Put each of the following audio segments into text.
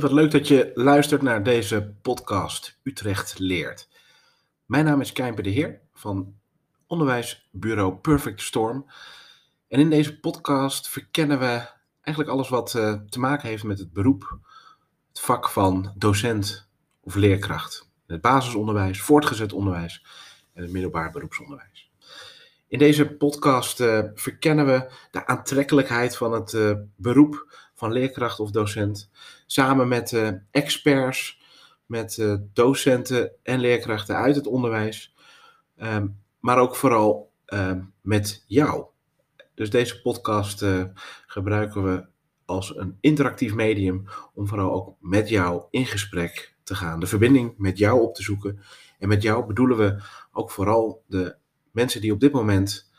Hey, wat leuk dat je luistert naar deze podcast Utrecht Leert. Mijn naam is Kijmper de Heer van onderwijsbureau Perfect Storm. En in deze podcast verkennen we eigenlijk alles wat uh, te maken heeft met het beroep, het vak van docent of leerkracht. Het basisonderwijs, voortgezet onderwijs en het middelbaar beroepsonderwijs. In deze podcast uh, verkennen we de aantrekkelijkheid van het uh, beroep van leerkracht of docent, samen met uh, experts, met docenten en leerkrachten uit het onderwijs, um, maar ook vooral uh, met jou. Dus deze podcast gebruiken we als een interactief medium om vooral ook met jou in gesprek te gaan, de verbinding met jou op te zoeken. En met jou bedoelen we ook vooral de mensen die op dit moment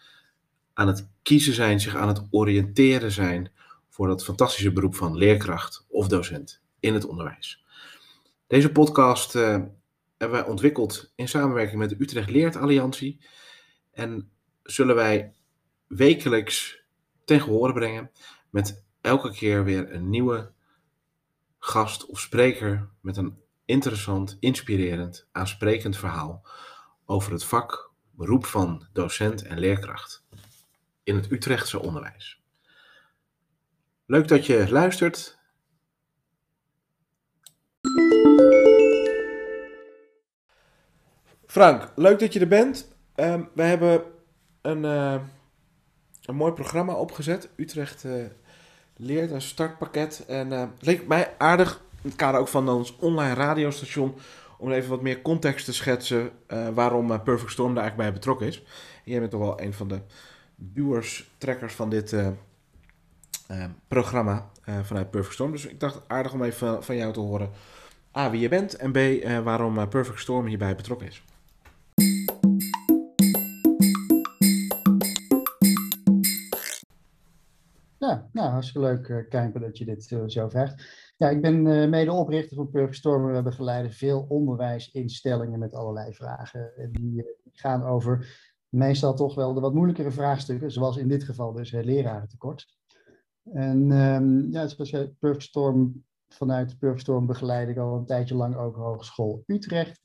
aan het kiezen zijn, zich aan het oriënteren zijn voor dat fantastische beroep van leerkracht of docent in het onderwijs. Deze podcast uh, hebben wij ontwikkeld in samenwerking met de Utrecht Leert Alliantie. En zullen wij wekelijks ten gehore brengen met elke keer weer een nieuwe gast of spreker met een interessant, inspirerend, aansprekend verhaal over het vak, beroep van docent en leerkracht in het Utrechtse onderwijs. Leuk dat je luistert. Frank, leuk dat je er bent. Um, we hebben een, uh, een mooi programma opgezet. Utrecht uh, leert een startpakket. En uh, leek mij aardig, in het kader ook van ons online radiostation, om even wat meer context te schetsen waarom Perfect Storm daar eigenlijk bij betrokken is. Jij bent toch wel een van de duwers, trekkers van dit programma vanuit Perfect Storm. Dus ik dacht aardig om even van jou te horen. A, wie je bent en B, waarom Perfect Storm hierbij betrokken is. Ja, nou, hartstikke leuk, Kijper, dat je dit zo vraagt. Ja, ik ben uh, medeoprichter van Perfect Storm. We begeleiden veel onderwijsinstellingen met allerlei vragen. En die gaan over meestal toch wel de wat moeilijkere vraagstukken, zoals in dit geval dus uh, lerarentekort. En um, ja, Storm, vanuit Perfect Storm begeleid ik al een tijdje lang ook Hogeschool Utrecht.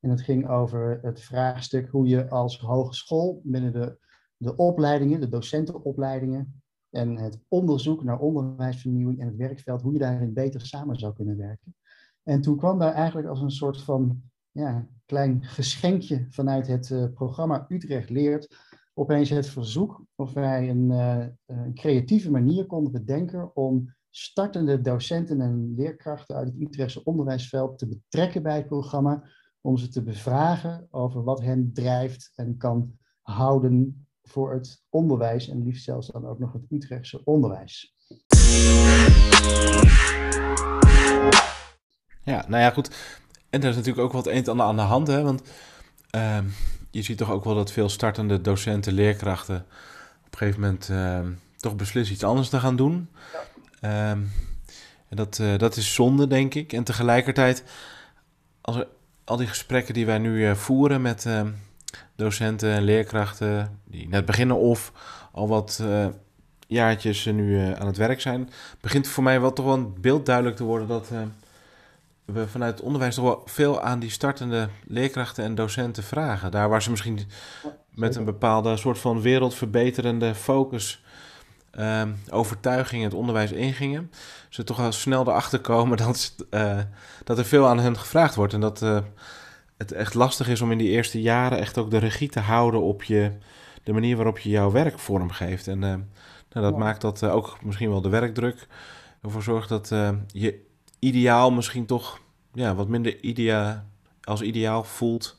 En het ging over het vraagstuk hoe je als hogeschool binnen de, de opleidingen, de docentenopleidingen, en het onderzoek naar onderwijsvernieuwing en het werkveld, hoe je daarin beter samen zou kunnen werken. En toen kwam daar eigenlijk als een soort van ja, klein geschenkje vanuit het uh, programma Utrecht Leert opeens het verzoek of wij een, uh, een, creatieve manier konden bedenken om startende docenten en leerkrachten uit het Utrechtse onderwijsveld te betrekken bij het programma, om ze te bevragen over wat hen drijft en kan houden voor het onderwijs en liefst zelfs dan ook nog het Utrechtse onderwijs. Ja, nou ja, goed. En er is natuurlijk ook wat een en aan de hand, hè? Want uh, je ziet toch ook wel dat veel startende docenten, leerkrachten op een gegeven moment uh, toch beslissen iets anders te gaan doen. Ja. Um, en dat, uh, dat is zonde, denk ik. En tegelijkertijd, als er, al die gesprekken die wij nu eh, voeren met ehm, docenten en leerkrachten die net beginnen of al wat uh, jaartjes nu uh, aan het werk zijn, begint voor mij wel toch wel een beeld duidelijk te worden dat uh, we vanuit het onderwijs toch wel veel aan die startende leerkrachten en docenten vragen. Daar waar ze misschien met een bepaalde soort van wereldverbeterende focus ehm, overtuiging het onderwijs ingingen, ze toch wel snel erachter komen dat, dat er veel aan hen gevraagd wordt en dat het echt lastig is om in die eerste jaren echt ook de regie te houden op je, de manier waarop je jouw werk vormgeeft. En uh, nou, dat maakt dat uh, ook misschien wel de werkdruk ervoor zorgt dat uh, je ideaal misschien toch ja, wat minder idea, als ideaal voelt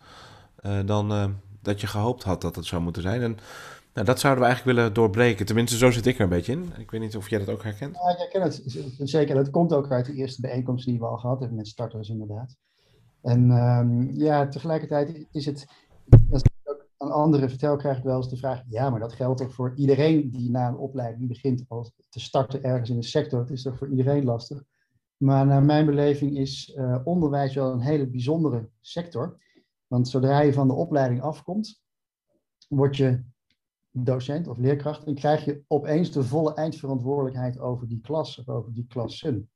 dan dat je gehoopt had dat het zou moeten zijn. En nou, dat zouden we eigenlijk willen doorbreken. Tenminste, zo zit ik er een beetje in. Ik weet niet of jij dat ook herkent. Ja, ik herken het zeker. Dat komt ook uit de eerste bijeenkomst die we al gehad hebben met starters inderdaad. En um, ja, tegelijkertijd is het, als ik ook aan anderen vertel, krijg ik wel eens de vraag, ja, maar dat geldt toch voor iedereen die na een opleiding begint als te starten ergens in de sector. Het is toch voor iedereen lastig. Maar naar mijn beleving is uh, onderwijs wel een hele bijzondere sector. Want zodra je van de opleiding afkomt, word je docent of leerkracht en krijg je opeens de volle eindverantwoordelijkheid over die klas of over die klassen.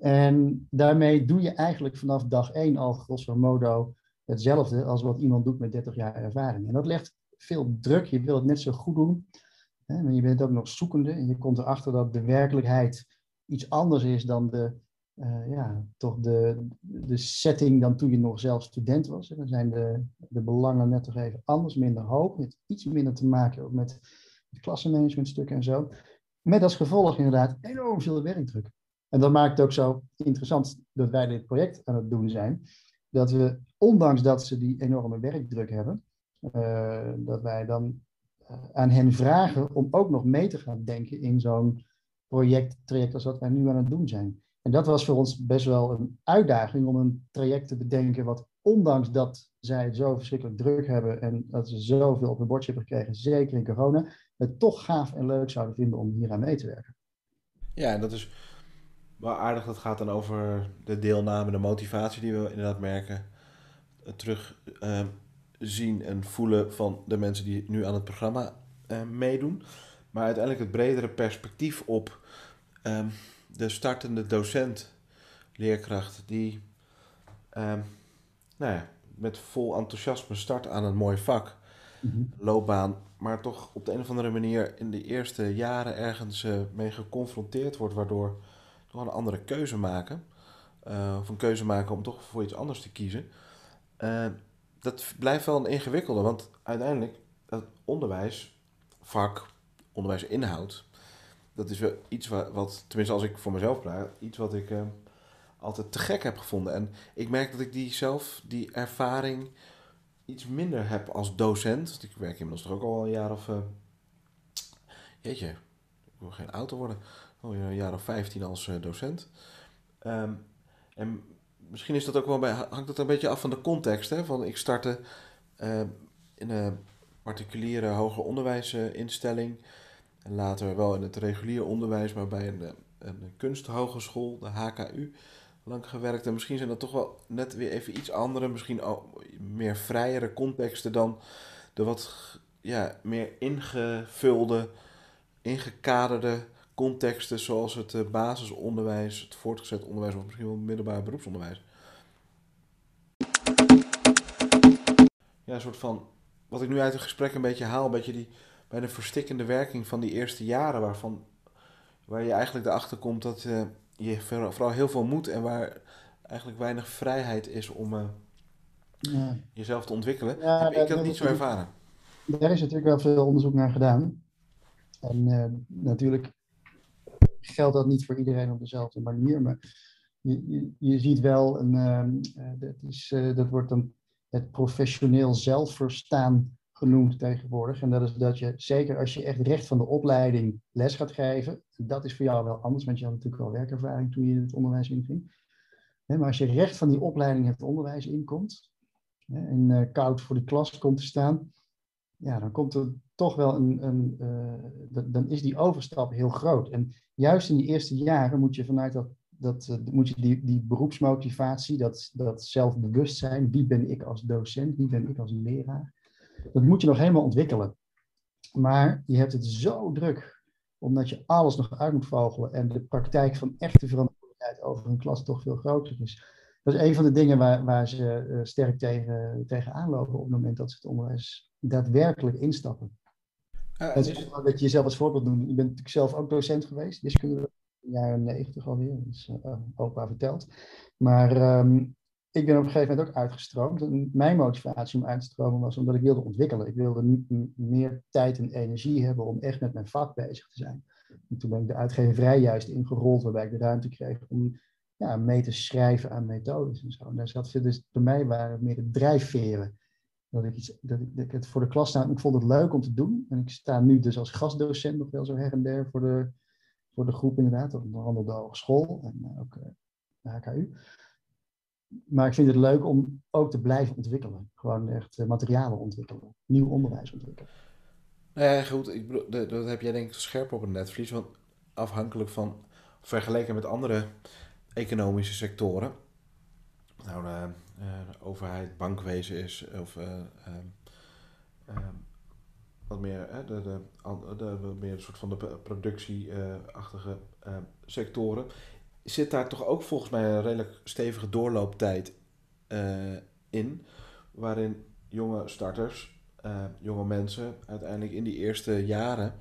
En daarmee doe je eigenlijk vanaf dag één al grosso modo hetzelfde als wat iemand doet met 30 jaar ervaring. En dat legt veel druk. Je wil het net zo goed doen. Hè, maar je bent ook nog zoekende. En je komt erachter dat de werkelijkheid iets anders is dan de, uh, ja, toch de, de setting dan toen je nog zelf student was. Dan zijn de, de belangen net toch even anders, minder hoog, met iets minder te maken ook met klassenmanagementstukken en zo. Met als gevolg inderdaad enorm veel werkdruk. En dat maakt het ook zo interessant dat wij dit project aan het doen zijn. Dat we, ondanks dat ze die enorme werkdruk hebben, uh, dat wij dan uh, aan hen vragen om ook nog mee te gaan denken in zo'n projecttraject als wat wij nu aan het doen zijn. En dat was voor ons best wel een uitdaging om een traject te bedenken wat ondanks dat zij het zo verschrikkelijk druk hebben en dat ze zoveel op hun bordje hebben gekregen, zeker in corona, het toch gaaf en leuk zouden vinden om hier aan mee te werken. Ja, en dat is wel aardig. Dat gaat dan over de deelname, de motivatie die we inderdaad merken. Terug uh, zien en voelen van de mensen die nu aan het programma uh, meedoen. Maar uiteindelijk het bredere perspectief op um, de startende docent, leerkracht, die um, nou ja, met vol enthousiasme start aan een mooi vak, mm loopbaan, maar toch op de een of andere manier in de eerste jaren ergens uh, mee geconfronteerd wordt, waardoor toch een andere keuze maken, uh, of een keuze maken om toch voor iets anders te kiezen. Uh, dat blijft wel een ingewikkelde, want uiteindelijk het onderwijs, vak, onderwijsinhoud, dat is wel iets wat, tenminste als ik voor mezelf praat, iets wat ik uh, altijd te gek heb gevonden. En ik merk dat ik die zelf, die ervaring, iets minder heb als docent. Want ik werk inmiddels toch ook al een jaar of. Jeetje, ik wil geen auto worden. Al een jaar of 15 als uh, docent. Um, en misschien is dat ook wel bij, hangt dat een beetje af van de context. Hè? Van ik startte in een particuliere hoger onderwijsinstelling. En later wel in het regulier onderwijs, maar bij een, een kunsthogeschool, de HKU, lang gewerkt. En misschien zijn dat toch wel net weer even iets andere, misschien ook meer vrijere contexten dan de wat ja, meer ingevulde, ingekaderde contexten zoals het eh, basisonderwijs, het voortgezet onderwijs of misschien wel middelbaar beroepsonderwijs. Ja, een soort van, wat ik nu uit het gesprek een beetje haal, een beetje die bij de verstikkende werking van die eerste jaren, waarvan, waar je eigenlijk erachter komt dat uh, je vooral heel veel moet en waar eigenlijk weinig vrijheid is om uh, ja. jezelf te ontwikkelen, ja, heb ik dat, niet zo ervaren. Daar is natuurlijk wel veel onderzoek naar gedaan. En uh, natuurlijk geldt dat niet voor iedereen op dezelfde manier, maar je, je, je ziet wel, een, dat, is, dat wordt dan het professioneel zelfverstaan genoemd tegenwoordig. En dat is dat je, zeker als je echt recht van de opleiding les gaat geven, dat is voor jou wel anders, want je had natuurlijk wel werkervaring toen je in het onderwijs inging. Maar als je recht van die opleiding het onderwijs inkomt, en uh, koud voor de klas komt te staan, ja, dan komt er toch wel een, een uh, dan is die overstap heel groot. En juist in die eerste jaren moet je vanuit dat, dat uh, moet je die, die beroepsmotivatie, dat, dat zelfbewustzijn, wie ben ik als docent, wie ben ik als leraar, dat moet je nog helemaal ontwikkelen. Maar je hebt het zo druk, omdat je alles nog uit moet vogelen en de praktijk van echte verantwoordelijkheid over een klas toch veel groter is. Dat is een van de dingen waar, waar ze uh, sterk tegen, tegen aanlopen op het moment dat ze het onderwijs daadwerkelijk instappen. Uh, dat is dat je jezelf als voorbeeld noemt. Je bent natuurlijk zelf ook docent geweest, wiskunde in de jaren negentig alweer, dat is uh, opa verteld. Maar um, ik ben op een gegeven moment ook uitgestroomd. En mijn motivatie om uit te stromen was omdat ik wilde ontwikkelen. Ik wilde meer tijd en energie hebben om echt met mijn vak bezig te zijn. En toen ben ik de uitgeverij juist ingerold, waarbij ik de ruimte kreeg om ja, mee te schrijven aan methodes en zo. En daar zat dus bij mij waren meer de drijfveren. Dat ik, iets, dat ik, ik het voor de klas sta. Ik vond het leuk om te doen. En ik sta nu dus als gastdocent nog wel zo her en der voor de, voor de groep inderdaad. Onder andere de hogeschool en ook eh, de HKU maar ik vind het leuk om ook te blijven ontwikkelen. Gewoon echt eh, materialen ontwikkelen, nieuw onderwijs ontwikkelen. Nee, goed, ik bedoel, dat heb jij denk ik scherp op het netvlies. Want afhankelijk van, vergeleken met andere economische sectoren, nou overheid, bankwezen is, of uh, wat meer, de, de, meer een soort van de productieachtige sectoren, zit daar toch ook volgens mij een redelijk stevige doorlooptijd in, waarin jonge starters, jonge mensen uiteindelijk in die eerste jaren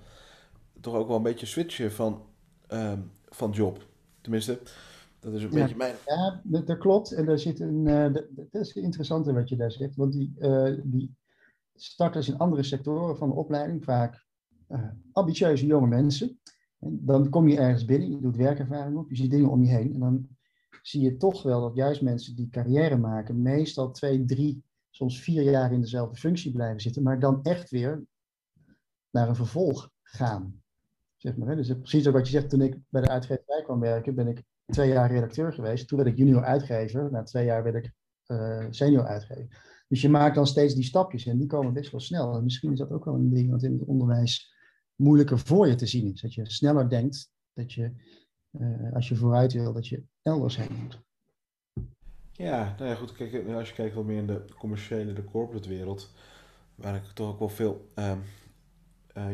toch ook wel een beetje switchen van, van job. Tenminste, dat is een beetje mijn... Ja, dat, klopt. En daar zit een... Uh, dat, dat, is interessant wat je daar zegt. Want die, uh, die starters in andere sectoren van de opleiding, vaak uh, ambitieuze jonge mensen. En dan kom je ergens binnen, je doet werkervaring op, je ziet dingen om je heen. En dan zie je toch wel dat juist mensen die carrière maken, meestal twee, drie, soms vier jaar in dezelfde functie blijven zitten, maar dan echt weer naar een vervolg gaan. Zeg maar, hè? Dus precies ook wat je zegt, toen ik bij de uitgeverij kwam werken, ben ik twee jaar redacteur geweest. Toen werd ik junior uitgever. Na twee jaar werd ik uh, senior uitgever. Dus je maakt dan steeds die stapjes en die komen best wel snel. En misschien is dat ook wel een ding wat in het onderwijs moeilijker voor je te zien is. Dat je sneller denkt dat je, uh, als je vooruit wil, dat je elders heen moet. Ja, nou ja, goed. Kijk, als je kijkt wel meer in de commerciële, de corporate wereld, waar ik toch ook wel veel um,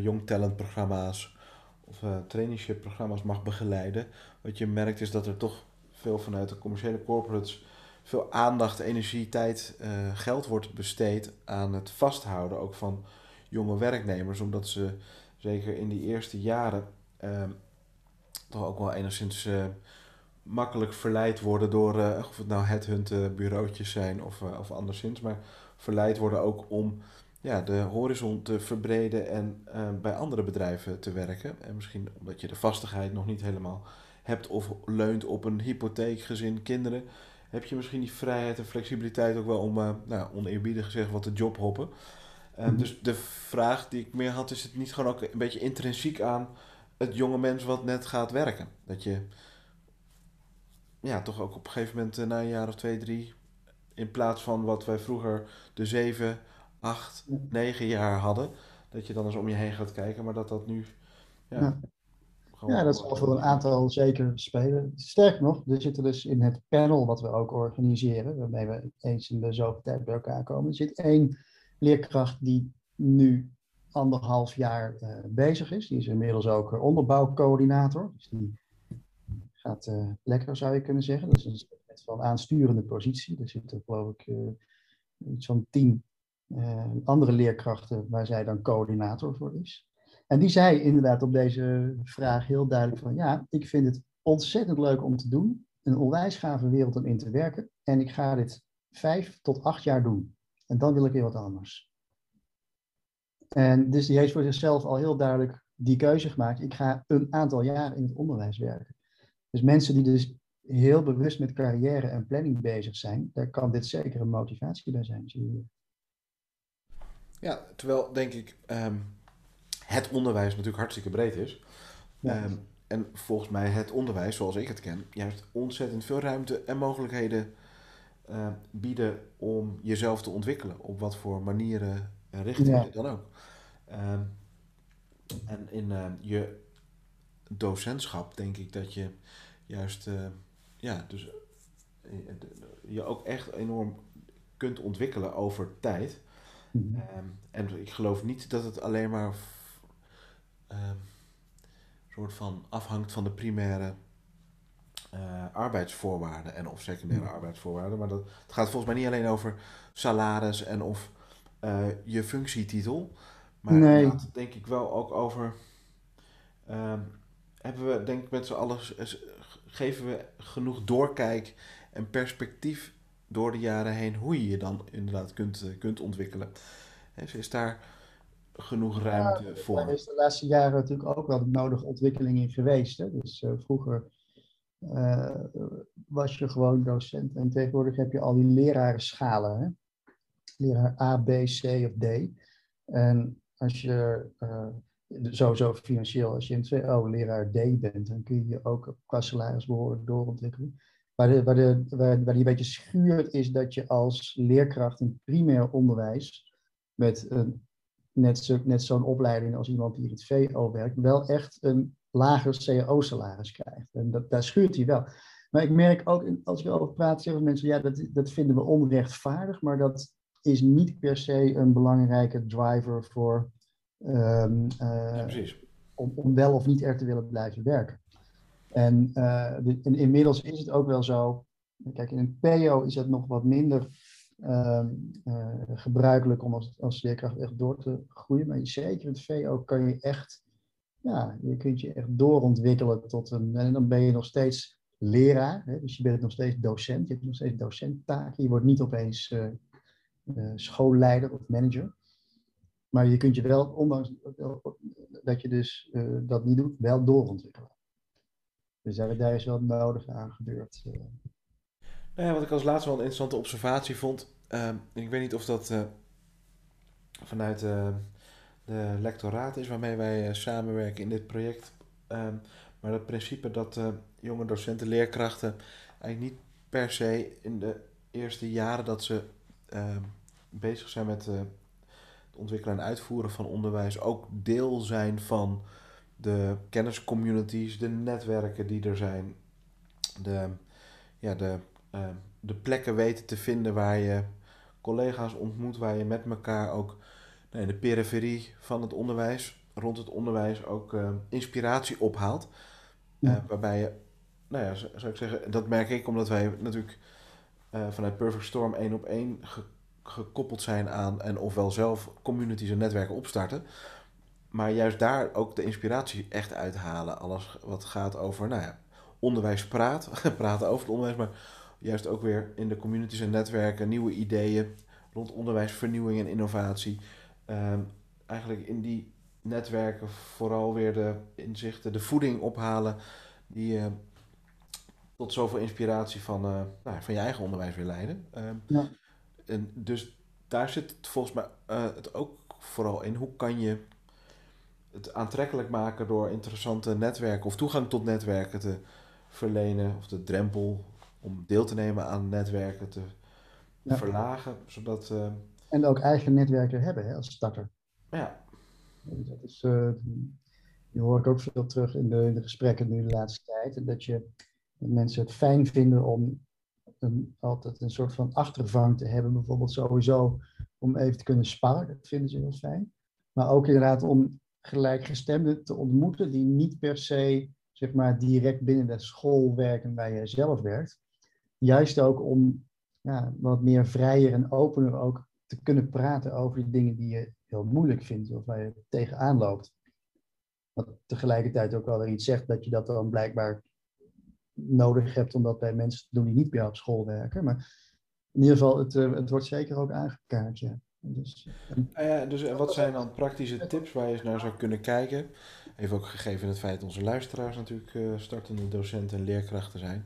jong talent programma's of uh, traineeship programma's mag begeleiden. Wat je merkt is dat er toch veel vanuit de commerciële corporates veel aandacht, energie, tijd, uh, geld wordt besteed aan het vasthouden ook van jonge werknemers. Omdat ze zeker in die eerste jaren uh, toch ook wel enigszins uh, makkelijk verleid worden door, of het nou het bureautjes zijn of, of anderszins, maar verleid worden ook om ja, de horizon te verbreden en uh, bij andere bedrijven te werken. En misschien omdat je de vastigheid nog niet helemaal hebt of leunt op een hypotheek, gezin, kinderen, heb je misschien die vrijheid en flexibiliteit ook wel om, uh, nou, oneerbiedig gezegd, wat te jobhoppen. Uh, mm Dus de vraag die ik meer had, is het niet gewoon ook een beetje intrinsiek aan het jonge mens wat net gaat werken? Dat je ja, toch ook op een gegeven moment na een jaar of twee, drie, in plaats van wat wij vroeger de zeven acht, negen jaar hadden. Dat je dan eens om je heen gaat kijken, maar dat dat nu. Ja, ja. ja dat zal voor een aantal zeker spelen. Sterker nog, er zitten dus in het panel wat we ook organiseren, waarmee we eens in de zoveel tijd bij elkaar komen, er zit één leerkracht die nu anderhalf jaar uh, bezig is. Die is inmiddels ook onderbouwcoördinator. Dus die gaat uh, lekker, zou je kunnen zeggen. Dat is een soort van aansturende positie. Er zitten geloof ik uh, iets van tien andere leerkrachten waar zij dan coördinator voor is. En die zei inderdaad op deze vraag heel duidelijk van ja, ik vind het ontzettend leuk om te doen, een onwijs gave wereld om in te werken en ik ga dit vijf tot acht jaar doen. En dan wil ik weer wat anders. En dus die heeft voor zichzelf al heel duidelijk die keuze gemaakt. Ik ga een aantal jaren in het onderwijs werken. Dus mensen die dus heel bewust met carrière en planning bezig zijn, daar kan dit zeker een motivatie bij zijn. Ja, terwijl denk ik ehm, het onderwijs natuurlijk hartstikke breed is. Ehm, en volgens mij het onderwijs, zoals ik het ken, juist ontzettend veel ruimte en mogelijkheden uh, bieden om jezelf te ontwikkelen. Op wat voor manieren en richtingen dan ook. Um, en in je docentschap denk ik dat je juist uh, ja, dus, uh, je ook echt enorm kunt ontwikkelen over tijd. Mhm. Ehm, en ik geloof niet dat het alleen maar um, soort van afhangt van de primaire uh, arbeidsvoorwaarden en of secundaire arbeidsvoorwaarden. Maar dat, het gaat volgens mij niet alleen over salaris en of uh, je functietitel. Maar nee. het gaat denk ik wel ook over. Uh, hebben we, denk ik, met z'n allen. geven we genoeg doorkijk en perspectief door de jaren heen hoe je je dan inderdaad kunt, eh, kunt ontwikkelen. is daar genoeg ruimte ja, voor? Er is de laatste jaren natuurlijk ook wel de nodige ontwikkeling in geweest. Hè? Dus uh, vroeger uh, was je gewoon docent en tegenwoordig heb je al die lerarenschalen. Hè? Leraar A, B, C of D. En als je uh, sowieso financieel, als je in 2 oh, leraar D bent, dan kun je je ook qua salaris behoorlijk doorontwikkelen. Waar, de, waar, de, waar, waar die een beetje schuurt is dat je als leerkracht in primair onderwijs met een, net, zo, net zo'n opleiding als iemand die in het VO werkt, wel echt een lager cao-salaris krijgt. En dat, daar schuurt hij wel. Maar ik merk ook, als ik erover praat, zeggen mensen, ja, dat, dat vinden we onrechtvaardig, maar dat is niet per se een belangrijke driver voor um, uh, ja, om, om wel of niet er te willen blijven werken. En, de, en, inmiddels is het ook wel zo. Kijk, in een PO is het nog wat minder uh, uh, gebruikelijk om als, als leerkracht echt door te groeien. Maar zeker in het VO kan je echt, ja, je kunt je echt doorontwikkelen tot een. En dan ben je nog steeds leraar. Hè? Dus je bent nog steeds docent. Je hebt nog steeds docenttaken. Je wordt niet opeens schoolleider of manager. Maar je kunt je wel, ondanks dat je dus dat niet doet, wel doorontwikkelen. Dus daar, daar is wel nodig aan gebeurd. Uh. Nou ja, wat ik als laatste wel een interessante observatie vond. Uh, ik weet niet of dat uh, vanuit de lectoraat is waarmee wij samenwerken in dit project. Ehm, maar het principe dat jonge docenten, leerkrachten eigenlijk niet per se in de eerste jaren dat ze ehm, bezig zijn met het ontwikkelen en uitvoeren van onderwijs ook deel zijn van de kenniscommunities, de netwerken die er zijn, de, ja, de, uh, de plekken weten te vinden waar je collega's ontmoet, waar je met elkaar ook in de periferie van het onderwijs, rond het onderwijs ook uh, inspiratie ophaalt. Ja. Uh, waarbij je, nou ja, zou ik zeggen, dat merk ik omdat wij natuurlijk vanuit Perfect Storm één op één gekoppeld zijn aan en ofwel zelf communities en netwerken opstarten. Maar juist daar ook de inspiratie echt uithalen. Alles wat gaat over, nou ja, onderwijs praat, praten over het onderwijs, maar juist ook weer in de communities en netwerken nieuwe ideeën rond onderwijsvernieuwing en innovatie. Uh, eigenlijk in die netwerken vooral weer de inzichten, de voeding ophalen die uh, tot zoveel inspiratie van, uh, nou, van je eigen onderwijs weer leiden. Ehm, ja. En dus daar zit het volgens mij uh, het ook vooral in. Hoe kan je het aantrekkelijk maken door interessante netwerken of toegang tot netwerken te verlenen, of de drempel om deel te nemen aan netwerken te ja. verlagen, zodat... Uh... En ook eigen netwerken hebben hè, als starter. Ja. Dat is, uh, die hoor ik ook veel terug in de, in de gesprekken nu de laatste tijd. Dat, je, dat mensen het fijn vinden om een, altijd een soort van achtervang te hebben, bijvoorbeeld sowieso om even te kunnen sparren, dat vinden ze heel fijn. Maar ook inderdaad om gelijkgestemden te ontmoeten die niet per se zeg maar, direct binnen de school werken waar je zelf werkt. Juist ook om ja, wat meer vrijer en opener ook te kunnen praten over de dingen die je heel moeilijk vindt of waar je tegenaan loopt. Wat tegelijkertijd ook wel weer iets zegt dat je dat dan blijkbaar nodig hebt om dat bij mensen te doen die niet bij op school werken. Maar in ieder geval, het, eh, het wordt zeker ook aangekaart, ja. Dus, dus wat zijn dan praktische tips waar je eens naar zou kunnen kijken? Even ook gegeven het feit dat onze luisteraars natuurlijk uh, startende docenten en leerkrachten zijn.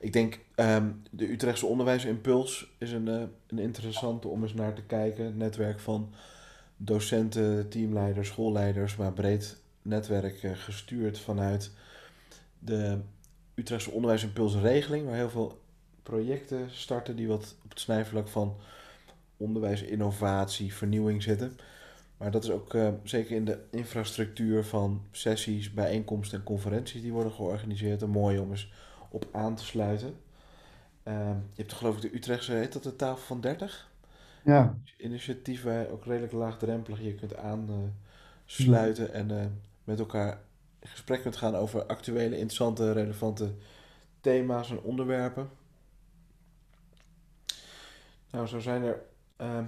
Ik denk um, de Utrechtse Onderwijsimpuls is een, uh, een interessante om eens naar te kijken. Netwerk van docenten, teamleiders, schoolleiders, maar breed netwerk gestuurd vanuit de Utrechtse onderwijsimpulsregeling, waar heel veel projecten starten die wat op het snijvlak van onderwijs, innovatie, vernieuwing zitten. Maar dat is ook uh, zeker in de infrastructuur van sessies, bijeenkomsten en conferenties die worden georganiseerd. Een mooi om eens op aan te sluiten. Uh, je hebt geloof ik de Utrechtse, heet dat de tafel van 30? Ja. Initiatief waar ook redelijk laagdrempelig je kunt aansluiten en uh, met elkaar in gesprek kunt gaan over actuele, interessante, relevante thema's en onderwerpen. Nou, zo zijn er uh,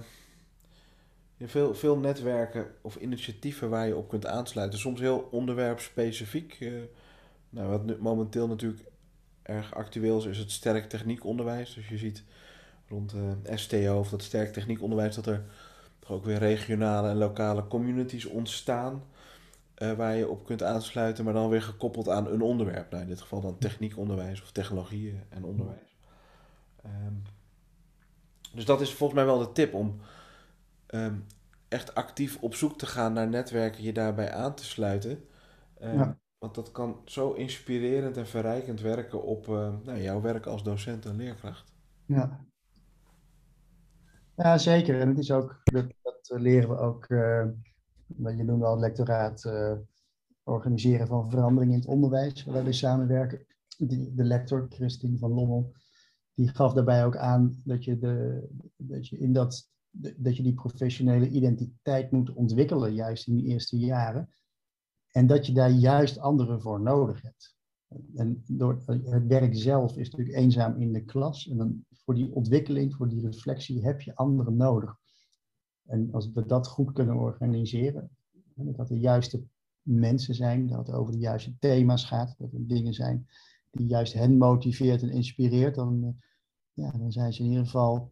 veel, veel netwerken of initiatieven waar je op kunt aansluiten. Soms heel onderwerpspecifiek. Uh, nou, wat momenteel natuurlijk erg actueel is, is het sterk techniekonderwijs. Dus je ziet rond eh, STO of dat sterk techniekonderwijs dat er toch ook weer regionale en lokale communities ontstaan uh, waar je op kunt aansluiten, maar dan weer gekoppeld aan een onderwerp. Nou, in dit geval dan techniekonderwijs of technologieën en onderwijs. Um, dus dat is volgens mij wel de tip om um, echt actief op zoek te gaan naar netwerken, je daarbij aan te sluiten. Um, ja. Want dat kan zo inspirerend en verrijkend werken op uh, nou, jouw werk als docent en leerkracht. Ja. Ja, zeker. En het is ook, dat, dat leren we ook uh, je noemde al het lectoraat uh, organiseren van verandering in het onderwijs, waar we samenwerken. Die, de lector, Christine van Lommel, die gaf daarbij ook aan dat je, de, dat je, in dat, dat je die professionele identiteit moet ontwikkelen, juist in die eerste jaren. En dat je daar juist anderen voor nodig hebt. En door het werk zelf is natuurlijk eenzaam in de klas. En dan voor die ontwikkeling, voor die reflectie, heb je anderen nodig. En als we dat goed kunnen organiseren, dat de juiste mensen zijn, dat het over de juiste thema's gaat, dat er dingen zijn die juist hen motiveert en inspireert, dan, eh, ja, dan zijn ze in ieder geval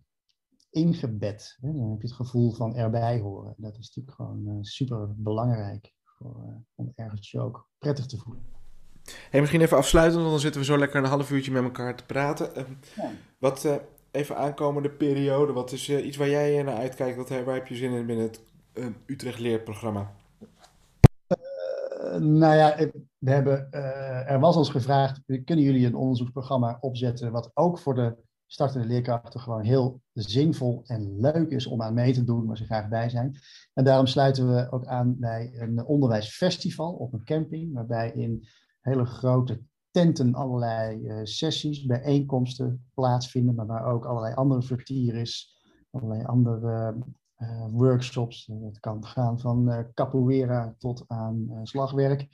ingebed. Hè? Dan heb je het gevoel van erbij horen. Dat is natuurlijk gewoon uh, super belangrijk voor, uh, om ergens je ook prettig te voelen. Hey, misschien even afsluitend, want dan zitten we zo lekker een half uurtje met elkaar te praten. Ja. Wat even aankomende periode, wat is iets waar jij naar uitkijkt? Wat, waar heb je zin in binnen het Utrecht Leerprogramma? Nou ja, we hebben, er was ons gevraagd, kunnen jullie een onderzoeksprogramma opzetten wat ook voor de startende leerkrachten gewoon heel zinvol en leuk is om aan mee te doen, waar ze graag bij zijn. En daarom sluiten we ook aan bij een onderwijsfestival op een camping, waarbij in hele grote tenten allerlei uh, sessies, bijeenkomsten plaatsvinden, maar waar ook allerlei andere vertier is, allerlei andere workshops. Het kan gaan van uh, capoeira tot aan slagwerk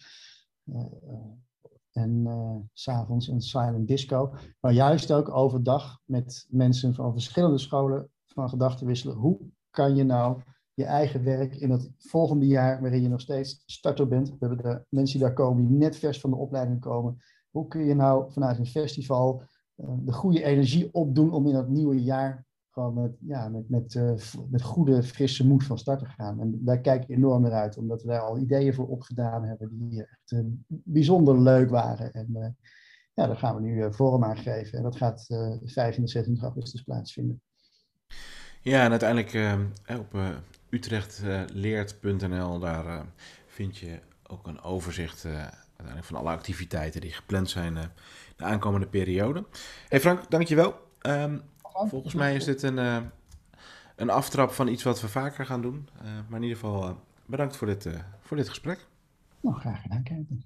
en s'avonds een silent disco. Maar juist ook overdag met mensen van verschillende scholen van gedachten wisselen. Hoe kan je nou je eigen werk in het volgende jaar, waarin je nog steeds starter bent. We hebben de mensen die daar komen, die net vers van de opleiding komen. Hoe kun je nou vanuit een festival de goede energie opdoen om in het nieuwe jaar gewoon met, ja, met, met, uh, met goede, frisse moed van start te gaan. En daar kijk ik enorm naar uit, omdat we daar al ideeën voor opgedaan hebben die echt uh, bijzonder leuk waren. En uh, ja, daar gaan we nu vorm aan geven. En dat gaat 5 en 26 augustus plaatsvinden. Ja, en uiteindelijk op utrechtleert.nl, daar vind je ook een overzicht uiteindelijk van alle activiteiten die gepland zijn de aankomende periode. Hey Frank, dankjewel. Um, Volgens mij is dit een, uh, een aftrap van iets wat we vaker gaan doen. Uh, maar in ieder geval uh, bedankt voor dit, voor dit gesprek. Nou, graag gedaan, Kevin.